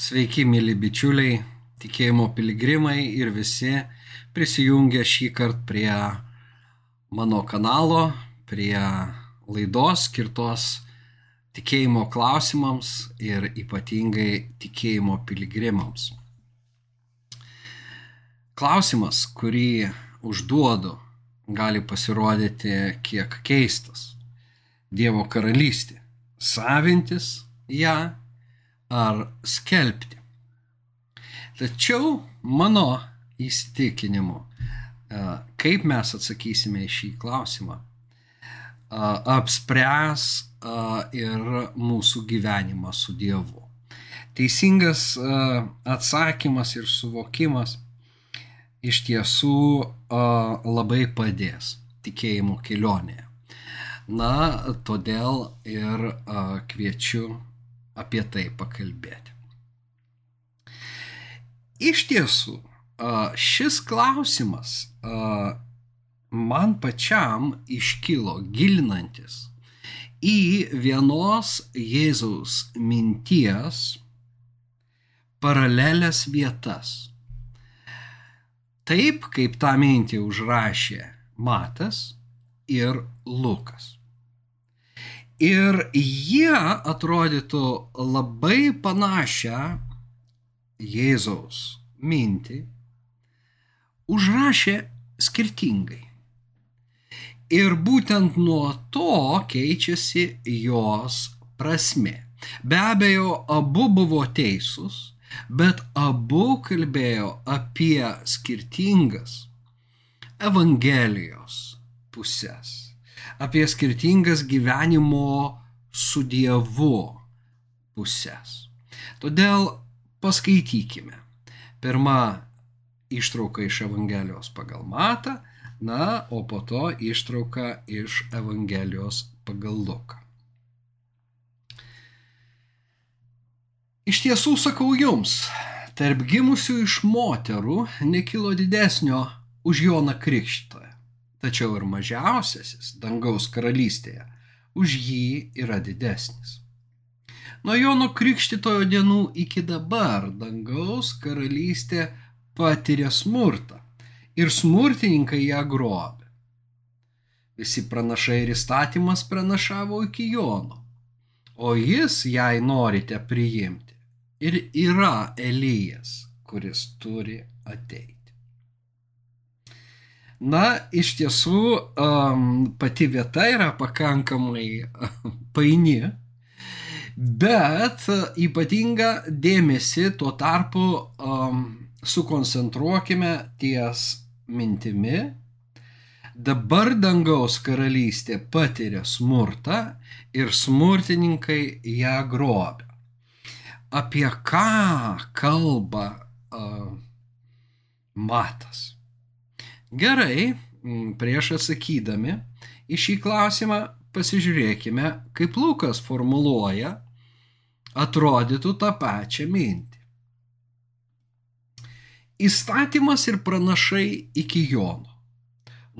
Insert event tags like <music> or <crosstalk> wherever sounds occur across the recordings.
Sveiki, mėly bičiuliai, tikėjimo piligrimai ir visi prisijungę šį kartą prie mano kanalo, prie laidos skirtos tikėjimo klausimams ir ypatingai tikėjimo piligrimams. Klausimas, kurį užduodu, gali pasirodyti kiek keistas. Dievo karalystė. Savintis ją ar skelbti. Tačiau mano įsitikinimu, e, kaip mes atsakysime į šį klausimą, e, apspręs e, ir mūsų gyvenimą su Dievu. Teisingas atsakymas ir suvokimas iš tiesų labai padės tikėjimo kelionėje. Na, todėl ir kviečiu apie tai pakalbėti. Iš tiesų, šis klausimas man pačiam iškilo gilinantis į vienos Jėzaus minties paralelės vietas. Taip, kaip tą mintį užrašė Matas ir Lukas. Ir jie atrodytų labai panašią Jėzaus mintį, užrašė skirtingai. Ir būtent nuo to keičiasi jos prasme. Be abejo, abu buvo teisūs, bet abu kalbėjo apie skirtingas Evangelijos pusės apie skirtingas gyvenimo su Dievu pusės. Todėl paskaitykime. Pirma ištrauka iš Evangelijos pagal Matą, na, o po to ištrauka iš Evangelijos pagal Luką. Iš tiesų sakau jums, tarp gimusių iš moterų nekilo didesnio už Joną Krikštą tačiau ir mažiausiasis dangaus karalystėje už jį yra didesnis. Nuo Jono Krikštitojo dienų iki dabar dangaus karalystė patiria smurtą ir smurtininkai ją grobė. Visi pranašai ir įstatymas pranašavo iki Jono, o jis, jei norite priimti, ir yra Elijas, kuris turi ateiti. Na, iš tiesų, um, pati vieta yra pakankamai paini, bet ypatingą dėmesį tuo tarpu um, sukoncentruokime ties mintimi. Dabar dangaus karalystė patiria smurtą ir smurtininkai ją grobia. Apie ką kalba uh, Matas? Gerai, mm, prieš atsakydami į šį klausimą pasižiūrėkime, kaip Lukas formuluoja atrodytų tą pačią mintį. Įstatymas ir pranašai iki Jono.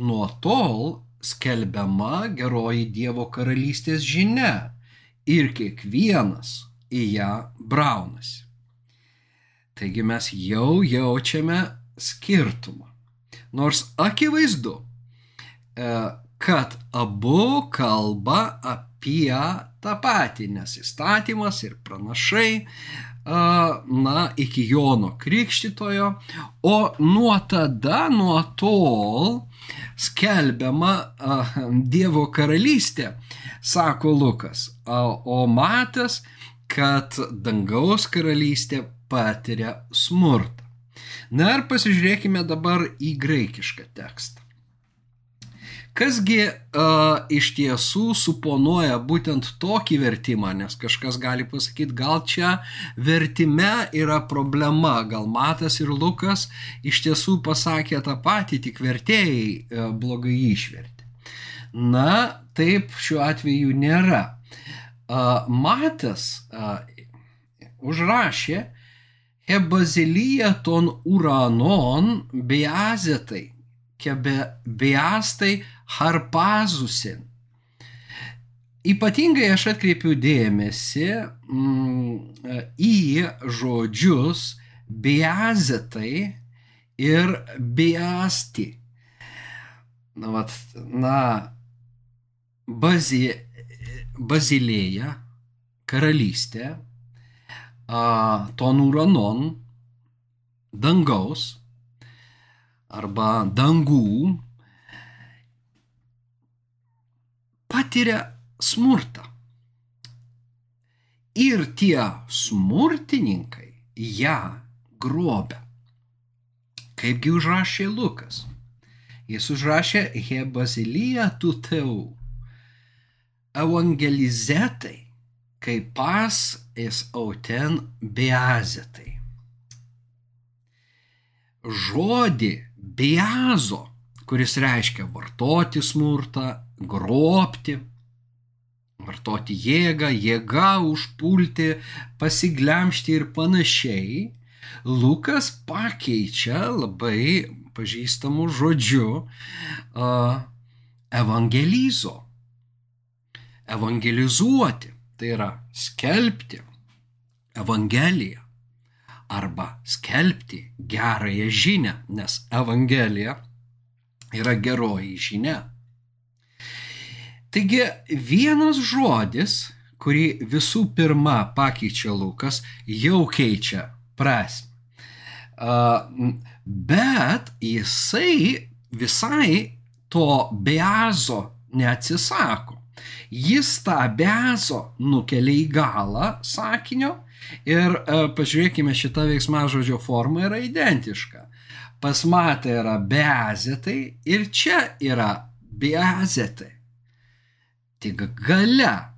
Nuo tol skelbiama geroji Dievo karalystės žinia ir kiekvienas į ją braunasi. Taigi mes jau jaučiame skirtumą. Nors akivaizdu, e, kad abu kalba apie tą patį, nes įstatymas ir pranašai, e, na, iki Jono Krikštitojo, o nuo tada, nuo tol skelbiama e, Dievo karalystė, sako Lukas, o matas, kad dangaus karalystė patiria smurtą. Na ir pasižiūrėkime dabar į graikišką tekstą. Kasgi uh, iš tiesų suponuoja būtent tokį vertimą, nes kažkas gali pasakyti, gal čia vertime yra problema, gal Matas ir Lukas iš tiesų pasakė tą patį, tik vertėjai uh, blogai išvertė. Na, taip šiuo atveju nėra. Uh, Matas uh, užrašė, Hebazilija ton uranon beazetai, ke be, beastai harpazusin. ypatingai aš atkreipiu dėmesį mm, į žodžius biazetai ir biasti. Na, vat, na bazi, bazilėja, karalystė, tonuranon, dangaus arba dangų patiria smurtą. Ir tie smurtininkai ją grobia. Kaipgi užrašė Lukas? Jis užrašė He bazilyje tuteu. Evangelizetai, kaip pas es auten beazetai. Žodį beazo, kuris reiškia vartoti smurtą, grobti, vartoti jėgą, jėga užpulti, pasiglemšti ir panašiai, Lukas pakeičia labai pažįstamų žodžių uh, evangelizo. Evangelizuoti tai yra skelbti Evangeliją arba skelbti gerąją žinę, nes Evangelija yra geroji žinia. Taigi vienas žodis, kurį visų pirma pakeičia Lukas, jau keičia prasme. Bet jisai visai to beazo neatsisako. Jis tą beazo nukelia į galą sakinio ir pažiūrėkime, šita veiksmažodžio forma yra identiška. Pas matą yra beazetai ir čia yra beazetai. Tik gale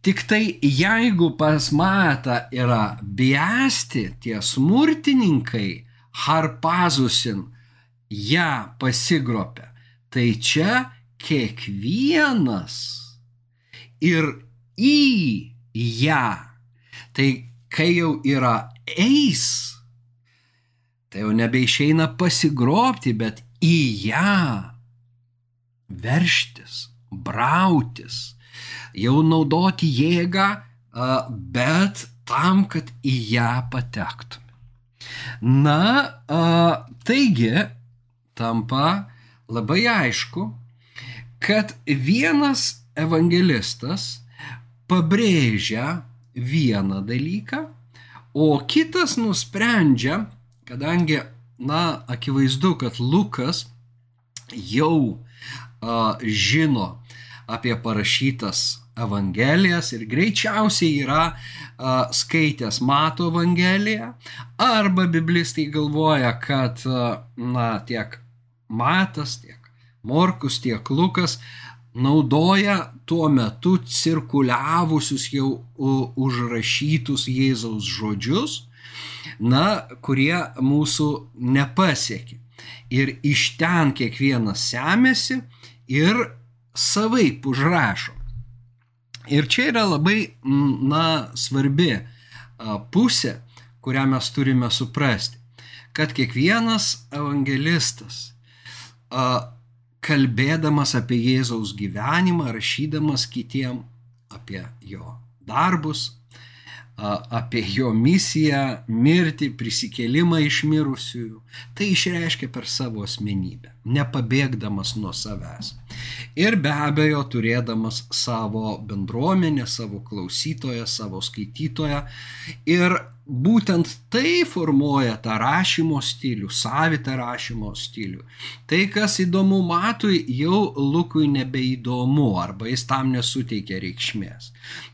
Tik tai jeigu pas matą yra biasti tie smurtininkai, harpazusin ją pasigropia, tai čia kiekvienas ir į ją. Tai kai jau yra eis, tai jau nebeišeina pasigrobti, bet į ją verštis, brautis jau naudoti jėgą, bet tam, kad į ją patektume. Na, taigi tampa labai aišku, kad vienas evangelistas pabrėžia vieną dalyką, o kitas nusprendžia, kadangi, na, akivaizdu, kad Lukas jau a, žino apie parašytas Evangelijas ir greičiausiai yra a, skaitęs Mato Evangeliją, arba biblistai galvoja, kad a, na, tiek Matas, tiek Morkus, tiek Lukas naudoja tuo metu cirkuliavusius jau užrašytus Jėzaus žodžius, na, kurie mūsų nepasiekė. Ir iš ten kiekvienas semėsi ir savaip užrašo. Ir čia yra labai, na, svarbi pusė, kurią mes turime suprasti, kad kiekvienas evangelistas, kalbėdamas apie Jėzaus gyvenimą, rašydamas kitiem apie jo darbus, apie jo misiją, mirtį, prisikėlimą iš mirusiųjų, tai išreiškia per savo asmenybę, nepabėgdamas nuo savęs. Ir be abejo, turėdamas savo bendruomenę, savo klausytoją, savo skaitytoją. Ir būtent tai formuoja tą rašymo stilių, savitą rašymo stilių. Tai, kas įdomu matui, jau Lukui nebeįdomu arba jis tam nesuteikia reikšmės.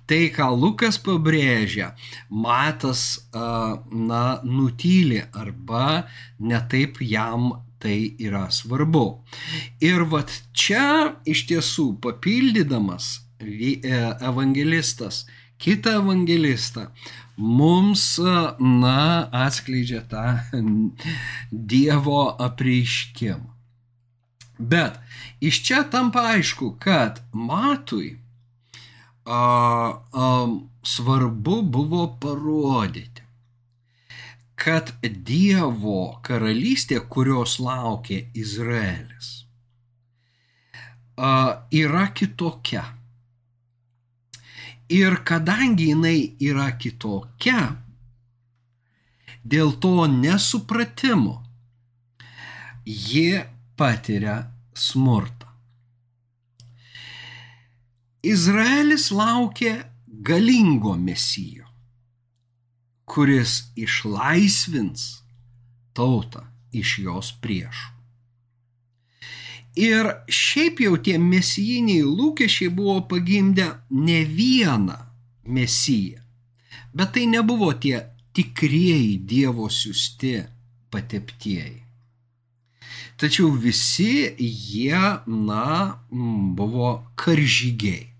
Tai, ką Lukas pabrėžia, matas, na, nutyli arba netaip jam tai yra svarbu. Ir vat čia iš tiesų papildydamas e, evangelistas kitą evangelistą mums, na, atskleidžia tą Dievo apreiškimą. Bet iš čia tampa aišku, kad matui a, a, svarbu buvo parodyti, kad Dievo karalystė, kurios laukia Izraelis, yra kitokia. Ir kadangi jinai yra kitokia, dėl to nesupratimo ji patiria smurtą. Izraelis laukia galingo mesijo, kuris išlaisvins tautą iš jos priešų. Ir šiaip jau tie mesijiniai lūkesčiai buvo pagimdę ne vieną mesiją, bet tai nebuvo tie tikrieji Dievo siūsti pateptieji. Tačiau visi jie, na, buvo karžygiai.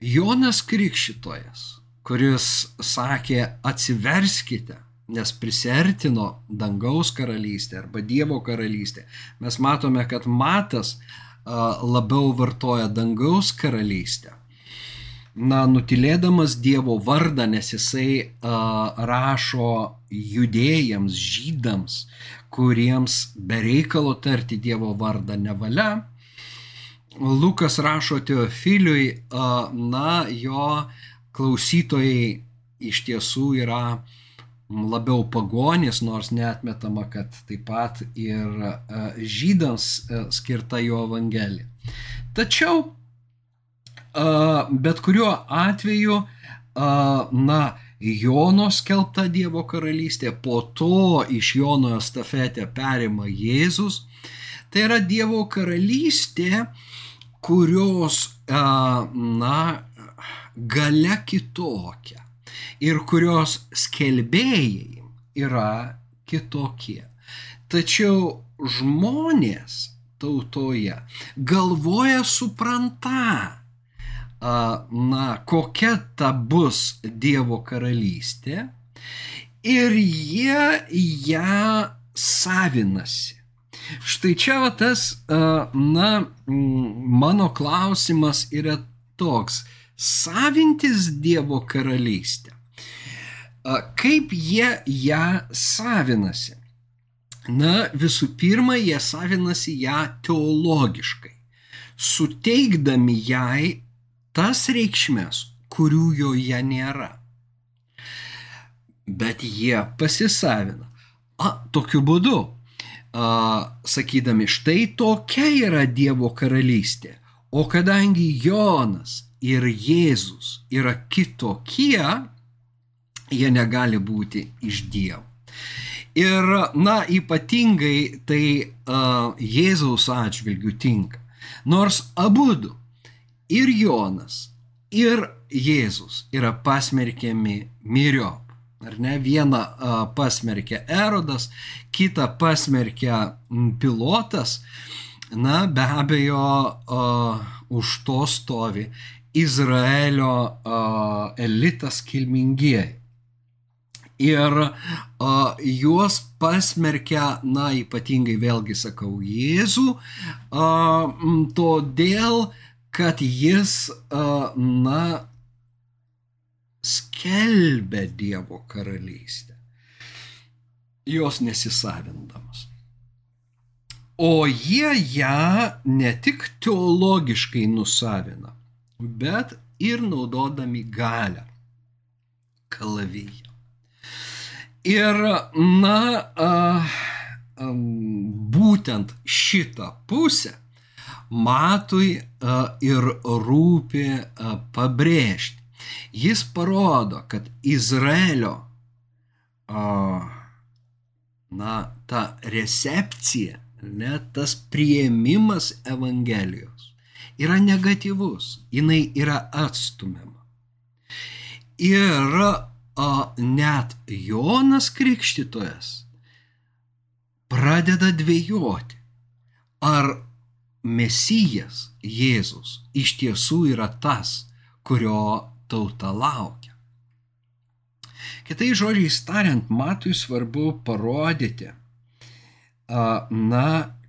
Jonas Krikščitojas, kuris sakė atsiverskite, nes prisertino dangaus karalystė arba Dievo karalystė. Mes matome, kad Matas labiau vartoja dangaus karalystę. Na, nutilėdamas Dievo vardą, nes jisai uh, rašo judėjams, žydams, kuriems bereikalo tarti Dievo vardą nevalia. Lukas rašo Teofiliui, uh, na, jo klausytojai iš tiesų yra labiau pagonys, nors netmetama, kad taip pat ir e, žydams e, skirta jo evangelija. Tačiau, e, bet kuriuo atveju, na, Jono skelbta Dievo karalystė, po to iš Jono estafetę perima Jėzus. Tai yra Dievo karalystė, kurios, na, gale kitokia ir kurios skelbėjai yra kitokie. Tačiau žmonės tautoje galvoja supranta, na, kokia ta bus Dievo karalystė ir jie ją savinasi. Štai čia va tas, na, mano klausimas yra toks, savintis Dievo karalystę Kaip jie ją savinasi? Na, visų pirma, jie savinasi ją teologiškai, suteikdami jai tas reikšmės, kurių joje nėra. Bet jie pasisavina. A, tokiu būdu, a, sakydami, štai tokia yra Dievo karalystė. O kadangi Jonas ir Jėzus yra kitokie, jie negali būti iš Dievo. Ir, na, ypatingai tai uh, Jėzaus atžvilgių tinka. Nors abu du, ir Jonas, ir Jėzus yra pasmerkiami miriop. Ar ne? Vieną uh, pasmerkia Erodas, kitą pasmerkia pilotas. Na, be abejo, uh, už to stovi Izraelio uh, elitas kilmingieji ir uh, juos pasmerkia, na, ypatingai vėlgi sakau, Jėzų, uh, todėl, kad jis, uh, na, skelbė Dievo karalystę, jos nesisavindamas. O jie ją ne tik teologiškai nusavina, bet ir naudodami galę kalaviją. Ir, na, a, a, būtent šitą pusę matui a, ir rūpi a, pabrėžti. Jis parodo, kad Izraelio, a, na, ta recepcija, net tas prieimimas Evangelijos yra negatyvus, jinai yra atstumiama. Ir o net Jonas Krikštytojas pradeda dvėjoti, ar Mesijas Jėzus iš tiesų yra tas, kurio tauta laukia. Kitai žodžiai tariant, matui svarbu parodyti, na,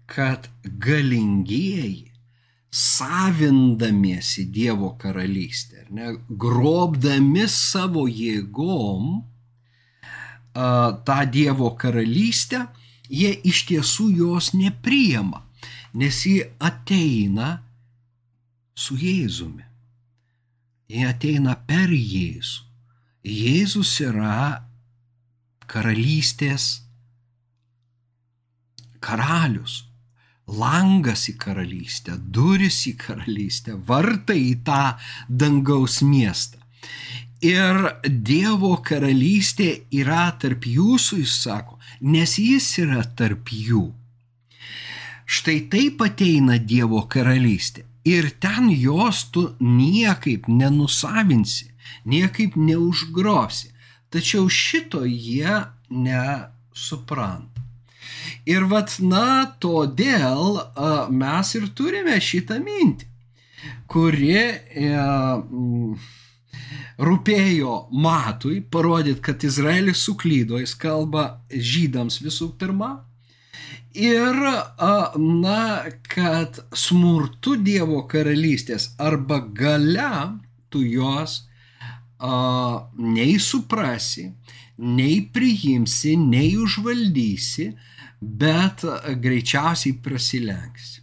kad galingieji savindamiesi Dievo karalystę, ne, grobdami savo jėgom a, tą Dievo karalystę, jie iš tiesų jos nepriema, nes ji ateina su Jėzumi. jie ateina per Jėzų. Jėzus yra karalystės karalius, langas į karalystę, duris į karalystę, vartai į tą dangaus miestą. Ir Dievo karalystė yra tarp jūsų, jis sako, nes jis yra tarp jų. Štai taip ateina Dievo karalystė. Ir ten jos tu niekaip nenusavinsi, niekaip neužgrobsi. Tačiau šito jie nesupranta. Ir vat, na, todėl mes ir turime šitą mintį, kuri e, m, rūpėjo matui parodyti, kad Izraelis suklydo, jis kalba žydams visų pirma. Ir, na, kad smurtu Dievo karalystės arba gale tu jos a, nei suprasi, nei priimsi, nei užvaldysi, bet greičiausiai prasilenksi.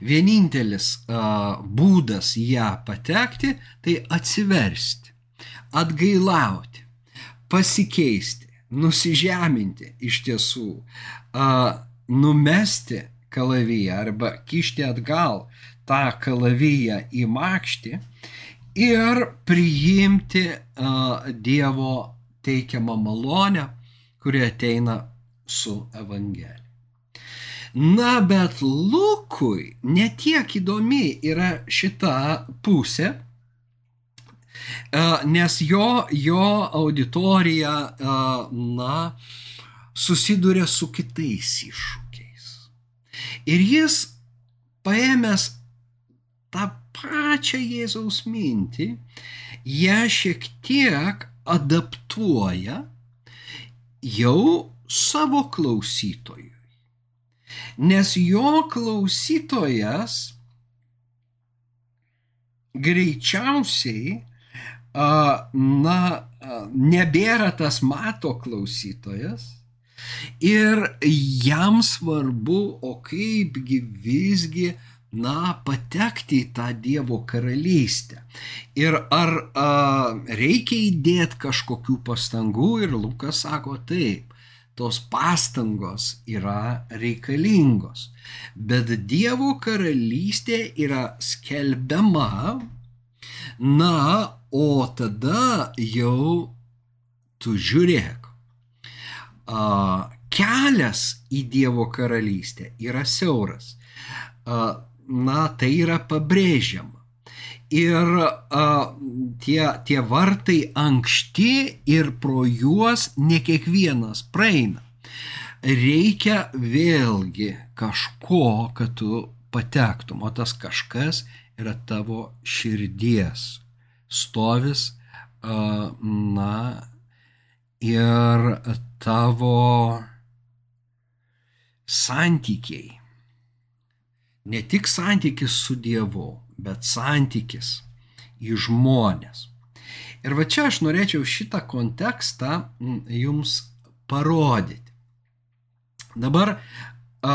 Vienintelis a, būdas ją patekti - tai atsiversti, atgailauti, pasikeisti, nusižeminti iš tiesų, a, numesti kalaviją arba kišti atgal tą kalaviją į makštį ir priimti Dievo teikiamą malonę, kuri ateina su Evangelija. Na, bet Lukui netiek įdomi yra šita pusė, nes jo, jo auditorija, na, susiduria su kitais iššūkiais. Ir jis paėmęs tą pačią Jėzaus mintį, ją šiek tiek adaptuoja jau savo klausytojui. Nes jo klausytojas greičiausiai, na, nebėra tas mato klausytojas ir jam svarbu, o kaipgi visgi, na, patekti į tą Dievo karalystę. Ir ar a, reikia įdėti kažkokių pastangų ir Lukas sako taip tos pastangos yra reikalingos. Bet Dievo karalystė yra skelbiama, na, o tada jau tu žiūrėk. A, kelias į Dievo karalystę yra siauras. A, na, tai yra pabrėžiama ir a, tie, tie vartai ankšti ir pro juos ne kiekvienas praeina. Reikia vėlgi kažko, kad tu patektum, o tas kažkas yra tavo širdies stovis, a, na, ir tavo santykiai. Ne tik santykis su Dievu, bet santykis į žmonės. Ir va čia aš norėčiau šitą kontekstą jums parodyti. Dabar a,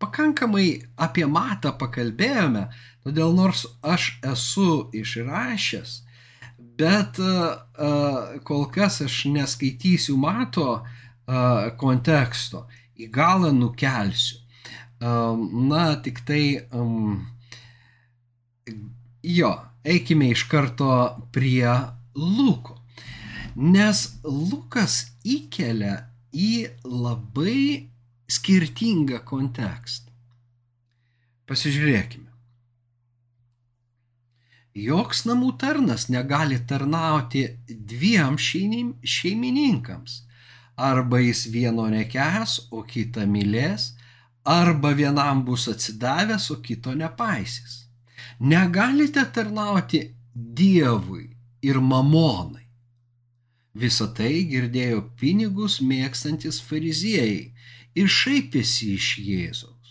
pakankamai apie matą pakalbėjome, todėl nors aš esu išrašęs, bet a, a, kol kas aš neskaitysiu mato a, konteksto, į galą nukelsiu. A, na, tik tai um, Jo, eikime iš karto prie Luko. Nes Lukas įkelia į labai skirtingą kontekstą. Pasižiūrėkime. Joks namų tarnas negali tarnauti dviem šeimininkams. Arba jis vieno nekęs, o kitą mylės, arba vienam bus atsidavęs, o kito nepaisys. Negalite tarnauti Dievui ir mamonai. Visą tai girdėjo pinigus mėgstantis fariziejai ir šaipėsi iš Jėzaus.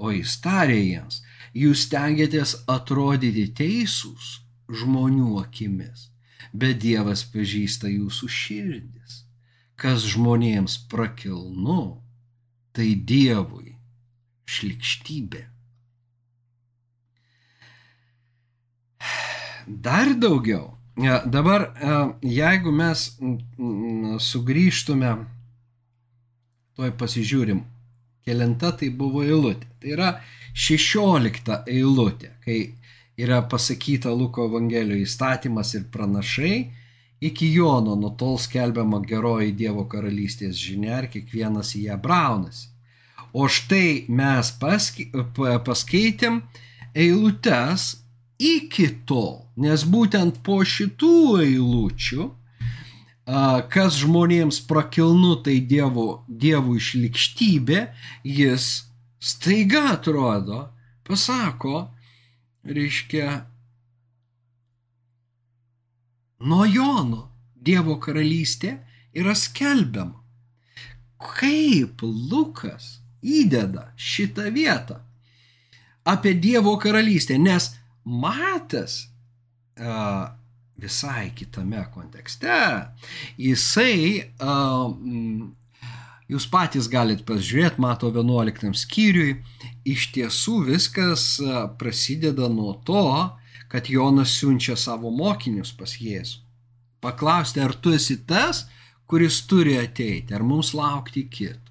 O jis tarė jiems, jūs tengiatės atrodyti teisūs žmonių akimis, bet Dievas pažįsta jūsų širdis. Kas žmonėms prakilnu, tai Dievui šlikštybė. Dar daugiau. Dabar, jeigu mes sugrįžtume, toj pasižiūrim, kelinta tai buvo eilutė. Tai yra šešiolikta eilutė, kai yra pasakyta Luko Evangelijoje įstatymas ir pranašai, iki Jono nutol skelbiama geroji Dievo karalystės žinia ir kiekvienas į ją braunasi. O štai mes paskaitėm eilutes iki tol, nes būtent po šitų eilučių, kas žmonėms prakilnu tai dievo, dievo išlikštybė, jis staiga atrodo, pasako, reiškia, nuo Jono Dievo karalystė yra skelbiama. Kaip Lukas įdeda šitą vietą apie Dievo karalystę, nes Matas visai kitame kontekste, jisai, uh, jūs patys galite pasižiūrėti, mato 11 skyriui, iš tiesų viskas prasideda nuo to, kad Jonas siunčia savo mokinius pas Jėzų. Paklausti, ar tu esi tas, kuris turi ateiti, ar mums laukti kito.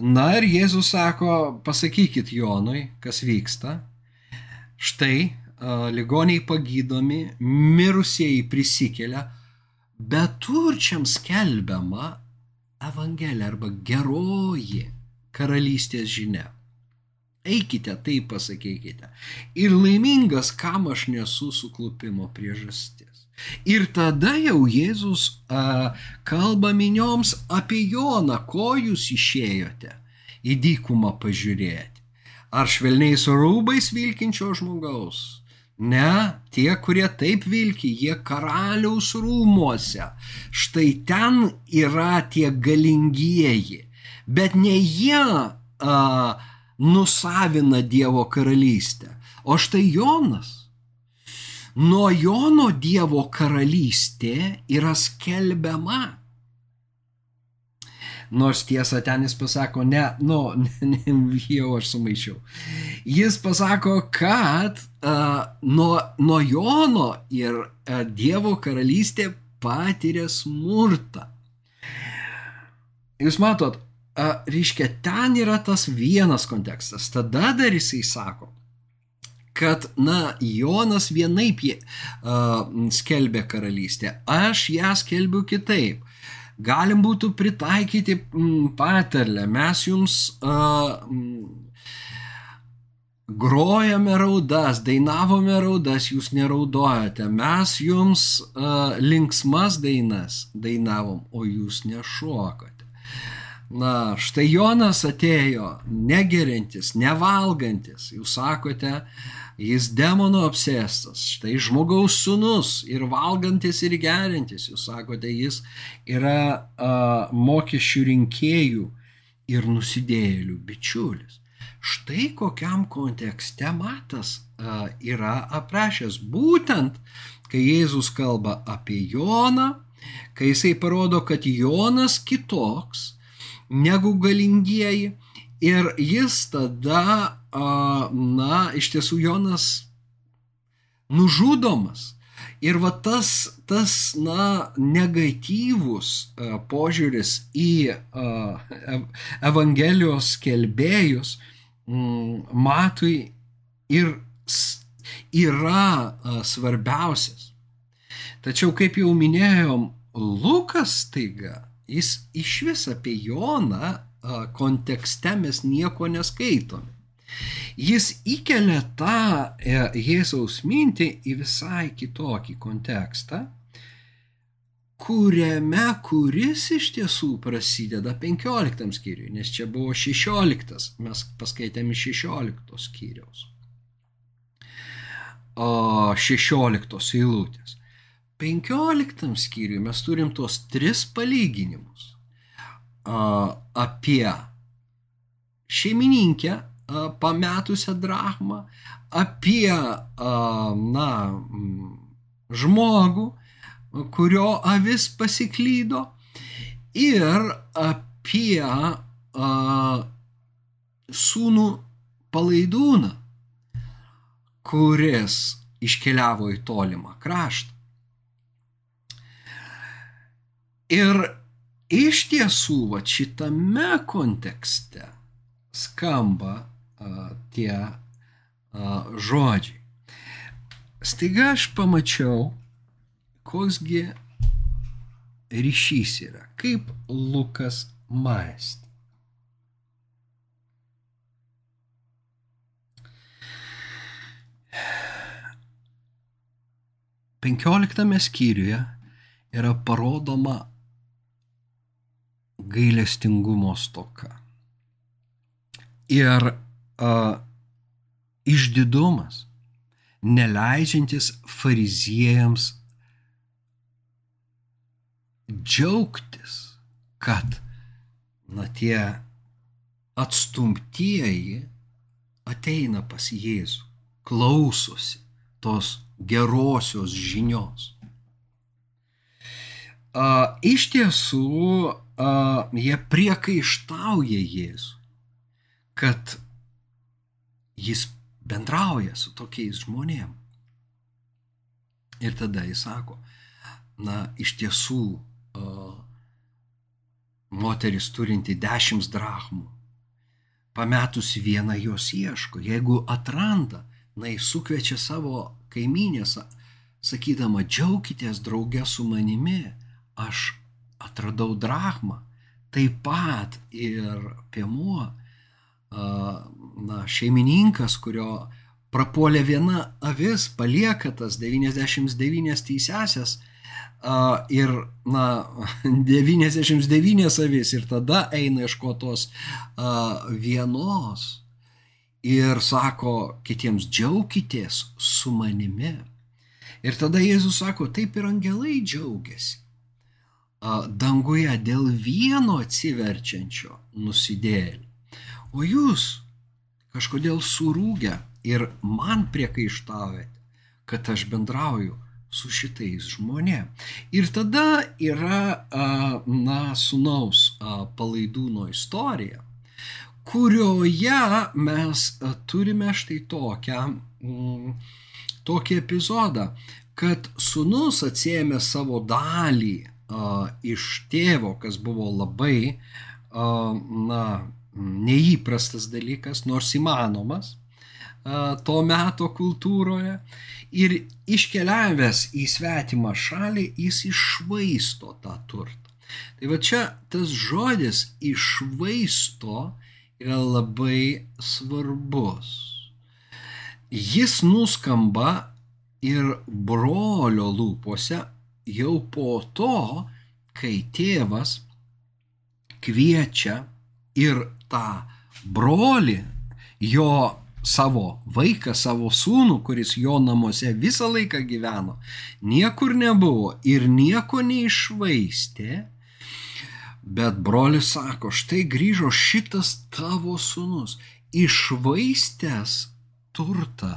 Na ir Jėzus sako, pasakykit Jonui, kas vyksta. Štai ligoniai pagydomi, mirusieji prisikelia, bet turčiam skelbiama Evangelija arba geroji karalystės žinia. Eikite, tai pasakykite. Ir laimingas, kam aš nesu suklupimo priežastis. Ir tada jau Jėzus a, kalba minioms apie Joną, ko jūs išėjote į dykumą pažiūrėti. Ar švelniais rūbais vilkinčio žmogaus? Ne, tie, kurie taip vilki, jie karaliaus rūmuose. Štai ten yra tie galingieji. Bet ne jie a, nusavina Dievo karalystę. O štai Jonas Nuo Jono Dievo karalystė yra skelbiama. Nors tiesa, ten jis pasako, ne, nu, <laughs> ne, ne, jau aš sumaišiau. Jis pasako, kad uh, nuo, nuo Jono ir uh, Dievo karalystė patiria smurtą. Jūs matot, uh, reiškia, ten yra tas vienas kontekstas. Tada dar jisai sako, kad, na, Jonas vienaip jie, uh, skelbė karalystę, aš ją skelbiu kitaip. Galim būtų pritaikyti mm, patarlę, mes jums uh, grojame raudas, dainavome raudas, jūs neraudojate, mes jums uh, linksmas dainas dainavom, o jūs nešokote. Na, štai Jonas atėjo negerintis, nevalgantis, jūs sakote, uh, Jis demono apsėstas, štai žmogaus sunus ir valgantis ir gerintis, jūs sakote, jis yra a, mokesčių rinkėjų ir nusidėjėlių bičiulis. Štai kokiam kontekste matas a, yra aprašęs būtent, kai Jėzus kalba apie Joną, kai jisai parodo, kad Jonas kitoks negu galingieji ir jis tada na, iš tiesų Jonas nužudomas. Ir va tas, tas na, negatyvus požiūris į Evangelijos kelbėjus matui ir yra svarbiausias. Tačiau, kaip jau minėjom, Lukas taiga, jis iš vis apie Joną kontekste mes nieko neskaitome. Jis įkelia tą e, Jėzaus mintį į visai kitokį kontekstą, kuriame kuris iš tiesų prasideda 15 skyriui, nes čia buvo 16, mes paskaitėme 16 skyriaus. O 16 eilutės. 15 skyriui mes turim tuos tris palyginimus apie šeimininkę pametusią drachmą, apie na, žmogų, kurio avis pasiklydo ir apie sūnų palaidūną, kuris iškeliavo į tolimą kraštą. Ir iš tiesų, va šitame kontekste skamba tie žodžiai. Staiga aš pamačiau, koksgi ryšys yra, kaip Lukas mąstė. Penkioliktame skyriuje yra parodoma gailestingumo stoka. Ir uh, išdidumas, neleidžiantis fariziejams džiaugtis, kad na tie atstumtieji ateina pas Jėzų, klausosi tos gerosios žinios. A, iš tiesų, a, jie priekaištauja Jėzų, kad jis bendrauja su tokiais žmonėm. Ir tada jis sako, na, iš tiesų, moteris turinti dešimt drachmų, pametus vieną jos ieško, jeigu atranda, na, jis sukviečia savo kaimynės, sakydama, džiaukitės draugė su manimi, aš atradau drachmą, taip pat ir piemuo, na, šeimininkas, kurio prapuolė viena avis, palieka tas 99 teisėsias ir, na, <laughs> 99 avis ir tada eina iškotos vienos ir sako kitiems džiaukitės su manimi. Ir tada Jėzus sako, taip ir angelai džiaugiasi danguje dėl vieno atsiverčiančio nusidėlį. O jūs kažkodėl surūgę ir man priekaištavėte, kad aš bendrauju su šitais žmonėm. Ir tada yra, na, sunaus palaidūno istorija, kurioje mes turime štai tokią, mm, tokį epizodą, kad sunus atsėmė savo dalį iš tėvo, kas buvo labai, na, neįprastas dalykas, nors įmanomas to meto kultūroje. Ir iškeliavęs į svetimą šalį, jis išvaisto tą turtą. Tai va čia tas žodis išvaisto yra labai svarbus. Jis nuskamba ir brolio lūpose jau po to, kai tėvas kviečia ir tą brolį, jo savo vaiką, savo sūnų, kuris jo namuose visą laiką gyveno, niekur nebuvo ir nieko neišvaistė, bet brolis sako, štai grįžo šitas tavo sūnus, išvaistęs turtą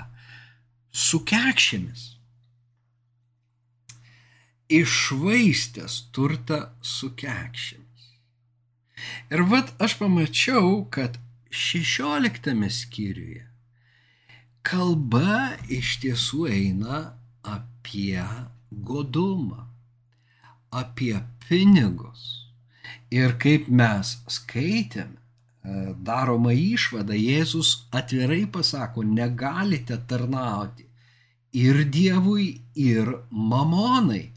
su kekšėmis išvaistęs turtą su kekšėmis. Ir vad aš pamačiau, kad šešioliktame skyriuje kalba iš tiesų eina apie godumą, apie pinigus. Ir kaip mes skaitėme, daroma išvada, Jėzus atvirai pasako, negalite tarnauti ir Dievui, ir mamonai.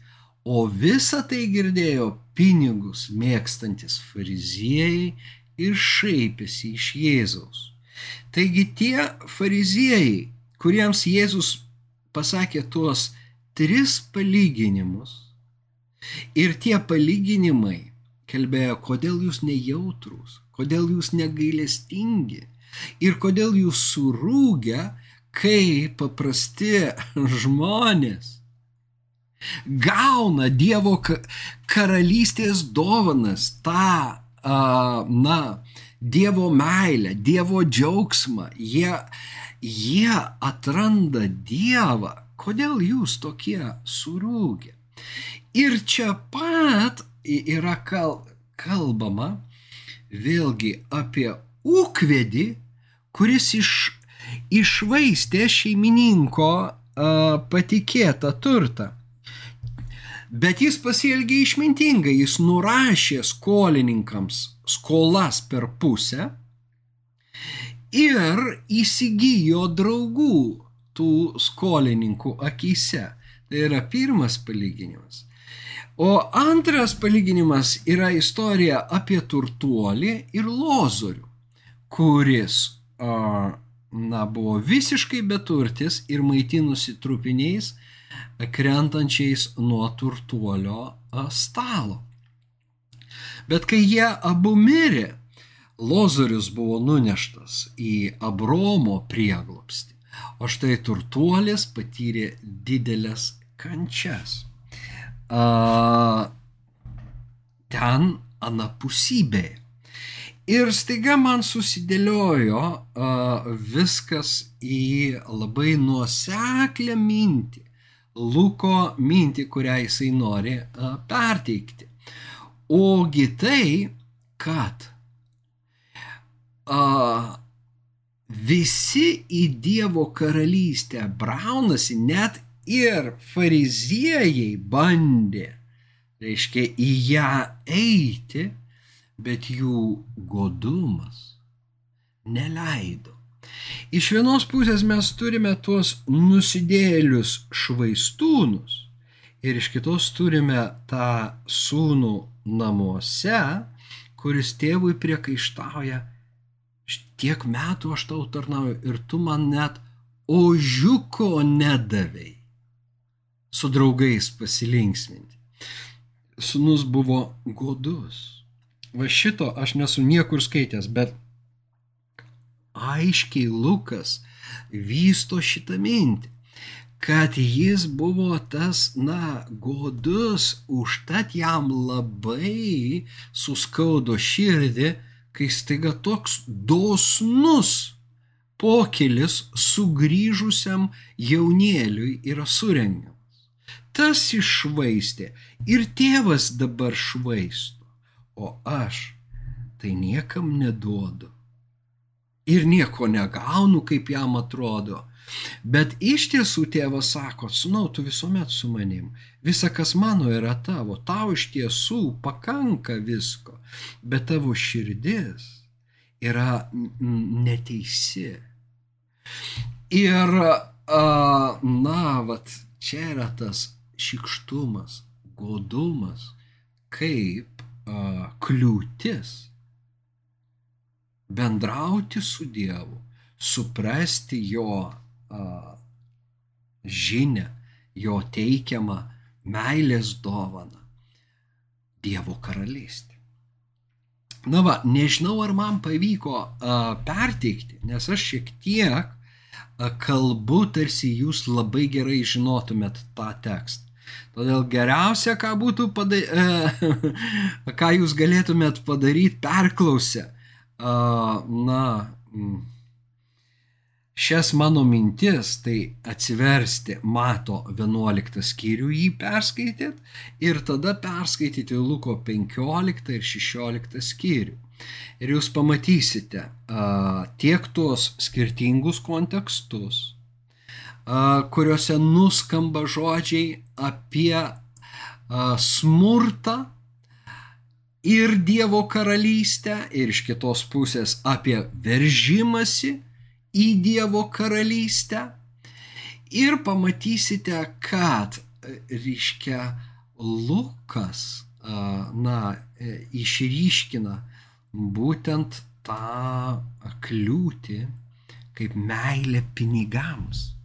O visą tai girdėjo pinigus mėgstantis fariziejai ir šaipėsi iš Jėzaus. Taigi tie fariziejai, kuriems Jėzus pasakė tuos tris palyginimus, ir tie palyginimai kalbėjo, kodėl jūs nejautrus, kodėl jūs negailestingi ir kodėl jūs surūgę, kai paprasti žmonės gauna Dievo karalystės dovanas, tą, na, Dievo meilę, Dievo džiaugsmą. Jie, jie atranda Dievą. Kodėl jūs tokie surūgę? Ir čia pat yra kal, kalbama vėlgi apie ūkvedį, kuris iš, išvaistė šeimininko a, patikėtą turtą. Bet jis pasielgė išmintingai, jis nurašė skolininkams skolas per pusę ir įsigijo draugų tų skolininkų akise. Tai yra pirmas palyginimas. O antras palyginimas yra istorija apie turtuolį ir lozorių, kuris a, na, buvo visiškai beturtis ir maitinusi trupiniais, krentančiais nuo turtuolio stalo. Bet kai jie abu mirė, Lozorius buvo nuneštas į Abromo prieglopstį, o štai turtuolis patyrė didelės kančias. A, ten anapusybėje. Ir staiga man susidėliojo uh, viskas į labai nuoseklę mintį, Luko mintį, kurią jisai nori perteikti. Ogi tai, kad uh, visi į Dievo karalystę braunasi, net ir fariziejai bandė, reiškia, į ją eiti, bet jų godumas neleido. Iš vienos pusės mes turime tuos nusidėlius švaistūnus ir iš kitos turime tą sūnų namuose, kuris tėvui priekaištauja, tiek metų aš tau tarnauju ir tu man net ožiuko nedavai su draugais pasilinksminti. Sūnus buvo godus va šito aš nesu niekur skaitęs, bet aiškiai Lukas vysto šitą mintį, kad jis buvo tas, na, godus, užtat jam labai suskaudo širdį, kai staiga toks dosnus pokelis sugrįžusiam jaunėliui yra surengiamas. Tas išvaistė ir tėvas dabar švaisto o aš tai niekam neduodu. Ir nieko negaunu, kaip jam atrodo. Bet iš tiesų tėvas sako, sunau, tu visuomet su manim. Visa, kas mano, yra tavo. Tau iš tiesų pakanka visko. Bet tavo širdis yra neteisi. Ir, na, vat, čia yra tas šikštumas, godumas, kaip kliūtis bendrauti su Dievu, suprasti jo a, žinę, jo teikiamą meilės dovaną Dievo karalystė. Na va, nežinau, ar man pavyko a, perteikti, nes aš šiek tiek a, kalbu, tarsi jūs labai gerai žinotumėt tą tekstą. Todėl geriausia, ką būtų padaryti, <laughs> ką jūs galėtumėt padaryti, perklausę, na, šias mano mintis, tai atsiversti Mato 11 skyrių, jį perskaityti ir tada perskaityti Luko 15 ir 16 skyrių. Ir jūs pamatysite tiek tuos skirtingus kontekstus, kuriuose nuskamba žodžiai apie smurtą ir Dievo karalystę, ir iš kitos pusės apie veržimąsi į Dievo karalystę. Ir pamatysite, kad, reiškia, Lukas, na, e, išryškina būtent tą kliūtį kaip meilė pinigams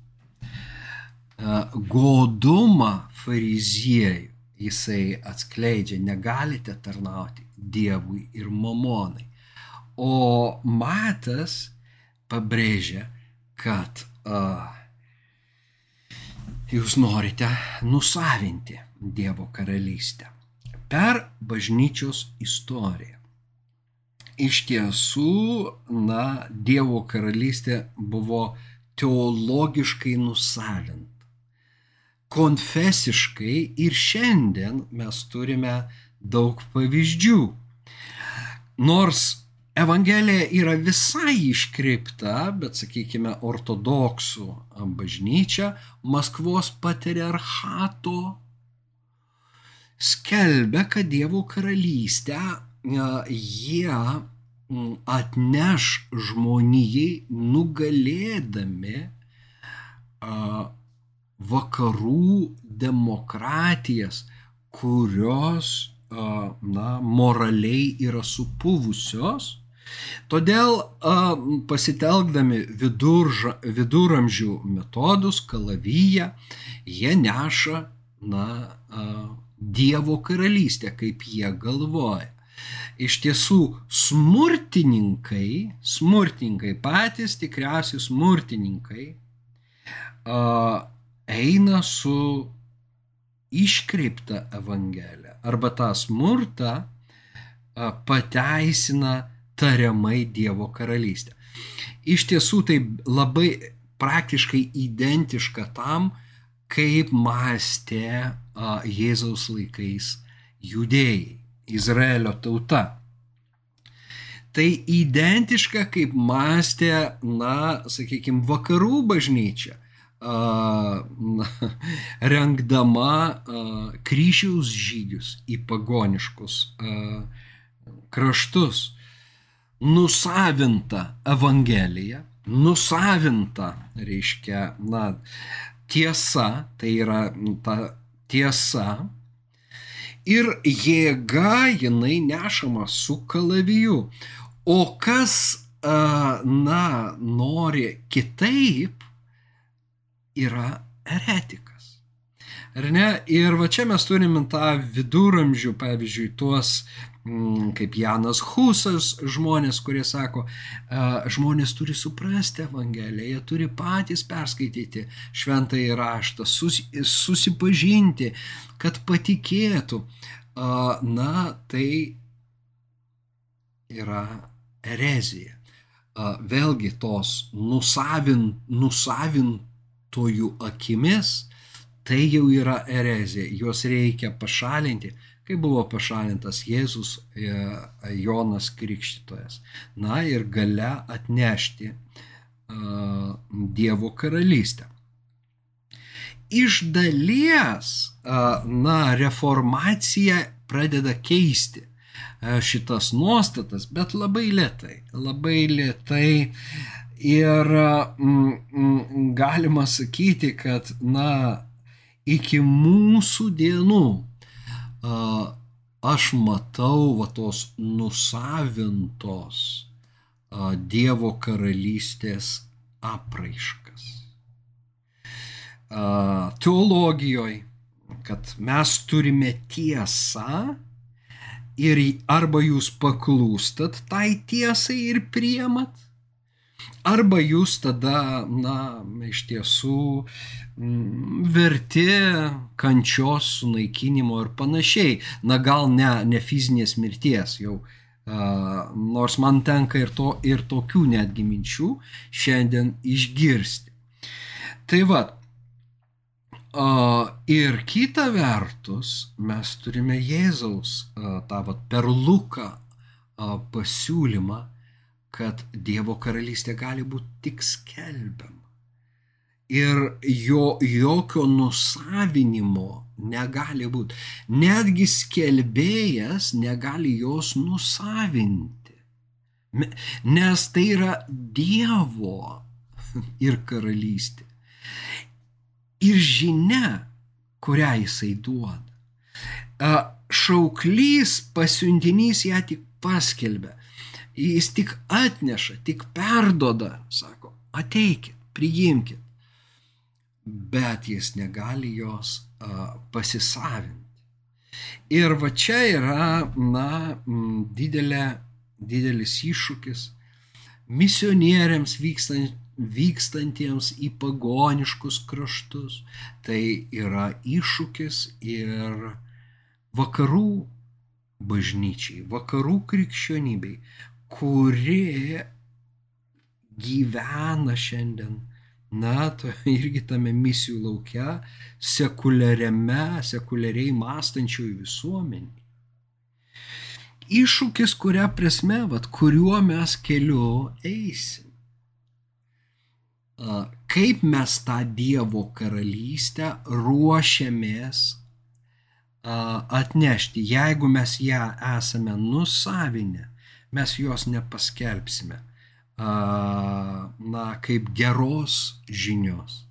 godumą fariziejų jisai atskleidžia, negalite tarnauti Dievui ir mamonai. O Matas pabrėžia, kad uh, jūs norite nusavinti Dievo karalystę per bažnyčios istoriją. Iš tiesų, na, Dievo karalystė buvo teologiškai nusavinta konfesiškai ir šiandien mes turime daug pavyzdžių. Nors Evangelija yra visai iškreipta, bet sakykime, ortodoksų bažnyčia Maskvos patriarchato skelbia, kad Dievo karalystę jie atneš žmonijai nugalėdami vakarų demokratijas, kurios na, moraliai yra supuvusios. Todėl pasitelkdami vidurža, viduramžių metodus, kalavyje, jie neša na, Dievo karalystę, kaip jie galvoja. Iš tiesų, smurtininkai, smurtininkai, patys tikriausiai smurtininkai, uh, eina su iškreipta evangelija arba tą smurtą pateisina tariamai Dievo karalystę. Iš tiesų tai labai praktiškai identiška tam, kaip mąstė Jėzaus laikais judėjai, Izraelio tauta. Tai identiška, kaip mąstė, na, sakykime, vakarų bažnyčia, <laughs> rengdama kryžiaus žygius į pagoniškus kraštus. Nusavinta Evangelija, nusavinta, reiškia, na, tiesa, tai yra ta tiesa. Ir jėga jinai nešama su kalaviju. O kas, na, nori kitaip, yra eretikas. Ar ne? Ir va čia mes turim tą viduramžių, pavyzdžiui, tuos Mm, kaip Janas Husas, žmonės, kurie sako, žmonės turi suprasti Evangeliją, jie turi patys perskaityti šventąjį raštą, susipažinti, kad patikėtų. Na, tai yra erezija. Vėlgi tos nusavin, nusavintojų akimis, tai jau yra erezija, juos reikia pašalinti kai buvo pašalintas Jėzus e, Jonas Krikštytojas. Na ir gale atnešti uh, Dievo karalystę. Iš dalies, uh, na, reformacija pradeda keisti šitas nuostatas, bet labai lietai, labai lietai. Ir mm, mm, galima sakyti, kad, na, iki mūsų dienų aš matau va tos nusavintos Dievo karalystės apraiškas. Teologijoje, kad mes turime tiesą ir arba jūs paklūstat tai tiesai ir priemat, Arba jūs tada, na, iš tiesų verti kančios sunaikinimo ir panašiai. Na, gal ne, ne fizinės mirties jau. Uh, nors man tenka ir, to, ir tokių netgi minčių šiandien išgirsti. Tai va, uh, ir kita vertus mes turime Jėzaus uh, tą va, per Luką uh, pasiūlymą, kad Dievo karalystė gali būti tik skelbiama. Ir jo, jokio nusavinimo negali būti. Netgi skelbėjas negali jos nusavinti. Nes tai yra Dievo <laughs> ir karalystė. Ir žinia, kurią jisai duoda. Šauklys pasiuntinys ją tik paskelbė. Jis tik atneša, tik perdoda, sako, ateikit, priimkit. Bet jis negali jos uh, pasisavinti. Ir va čia yra, na, didelė, didelis iššūkis misionieriams vykstant, vykstantiems į pagoniškus kraštus. Tai yra iššūkis ir vakarų bažnyčiai, vakarų krikščionybei, kuri gyvena šiandien, na, to irgi tame misijų laukia, sekuliariame, sekuliariai mąstančiųjų visuomenį. iššūkis, kuria prasme, vat, kuriuo mes keliu eisim. Kaip mes tą Dievo karalystę ruošiamės atnešti, jeigu mes ją esame nusavinę, mes jos nepaskelbsime, na, kaip geros žinios.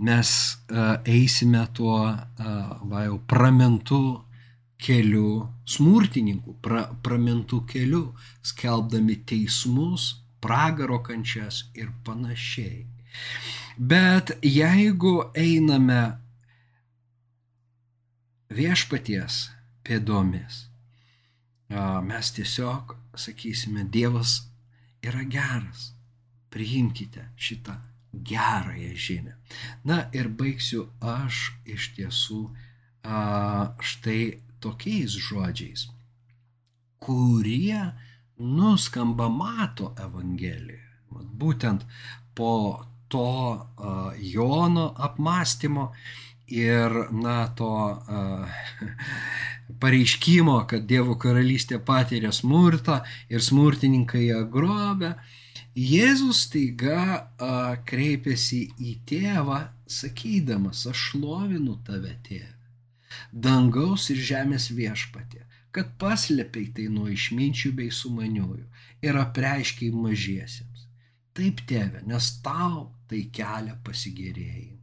Mes eisime tuo, va jau, pramintu keliu, smurtininkų pra, pramintų keliu, skelbdami teismus, pragaro kančias ir panašiai. Bet jeigu einame viešpaties pėdomis, mes tiesiog sakysime, Dievas yra geras, priimkite šitą gerąją žinią. Na ir baigsiu aš iš tiesų štai tokiais žodžiais, kurie nuskamba mato Evangelijoje. Būtent po to Jono apmąstymo ir, na, to <laughs> pareiškimo, kad Dievo karalystė patiria smurtą ir smurtininkai ją grobia, Jėzus taiga uh, kreipiasi į tėvą, sakydamas, aš šlovinu tave tėvę dangaus ir žemės viešpatė, kad paslėpiai tai nuo išminčių bei sumaniųjų ir apreiškiai mažiesiems. Taip, tėve, nes tau tai kelia pasigėrėjimą.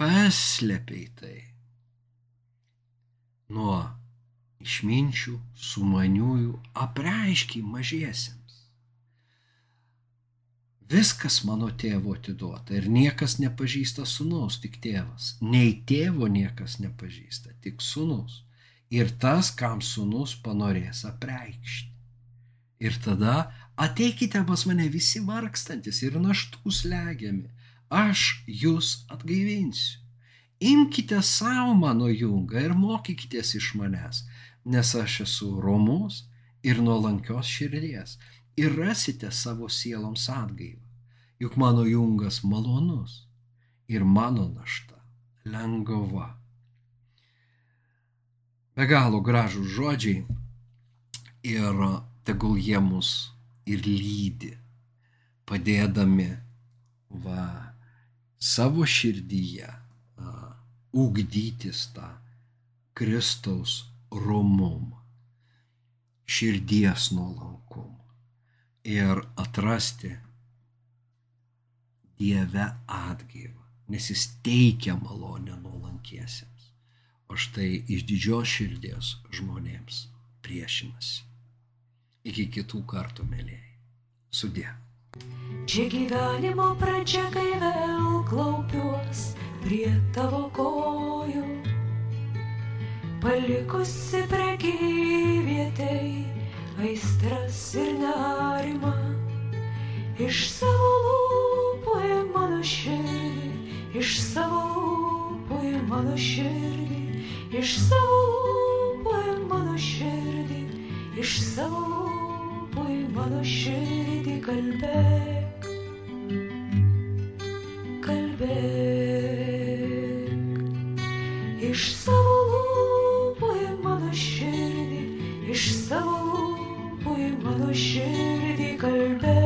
Paslėpiai tai nuo išminčių, sumaniųjų, apreiškiai mažiesiems. Viskas mano tėvo atiduota ir niekas nepažįsta sunaus, tik tėvas. Nei tėvo niekas nepažįsta, tik sunus. Ir tas, kam sunus panorės apreikšti. Ir tada ateikite pas mane visi vargstantis ir naštų slegiami. Aš jūs atgaivinsiu. Imkite savo mano jungą ir mokykitės iš manęs, nes aš esu romus ir nuolankios širdies ir rasite savo sieloms atgaivą. Juk mano jungas malonus ir mano našta lengva. Be galo gražų žodžiai ir tegul jie mus ir lydi, padėdami va, savo širdyje uh, ugdytis tą Kristaus romumą, širdies nuolankumą ir atrasti Dieve atgaivą, nes jis teikia malonę nuolankiesiems, o štai iš didžios širdies žmonėms priešinasi. Iki kitų kartų, mėlyjei. Sudė. Čia gyvenimo pradžia, kai vėl klaupiuos prie tavo kojų, palikusi prekyvietei aistras ir nerimą. Iš savo lūpų į mano širdį, iš savo lūpų į mano širdį, iš savo lūpų į mano širdį, iš savo lūpų į mano širdį kalbėk, Iš savo lūpų į mano širdį, iš savo lūpų į mano širdį kalbė.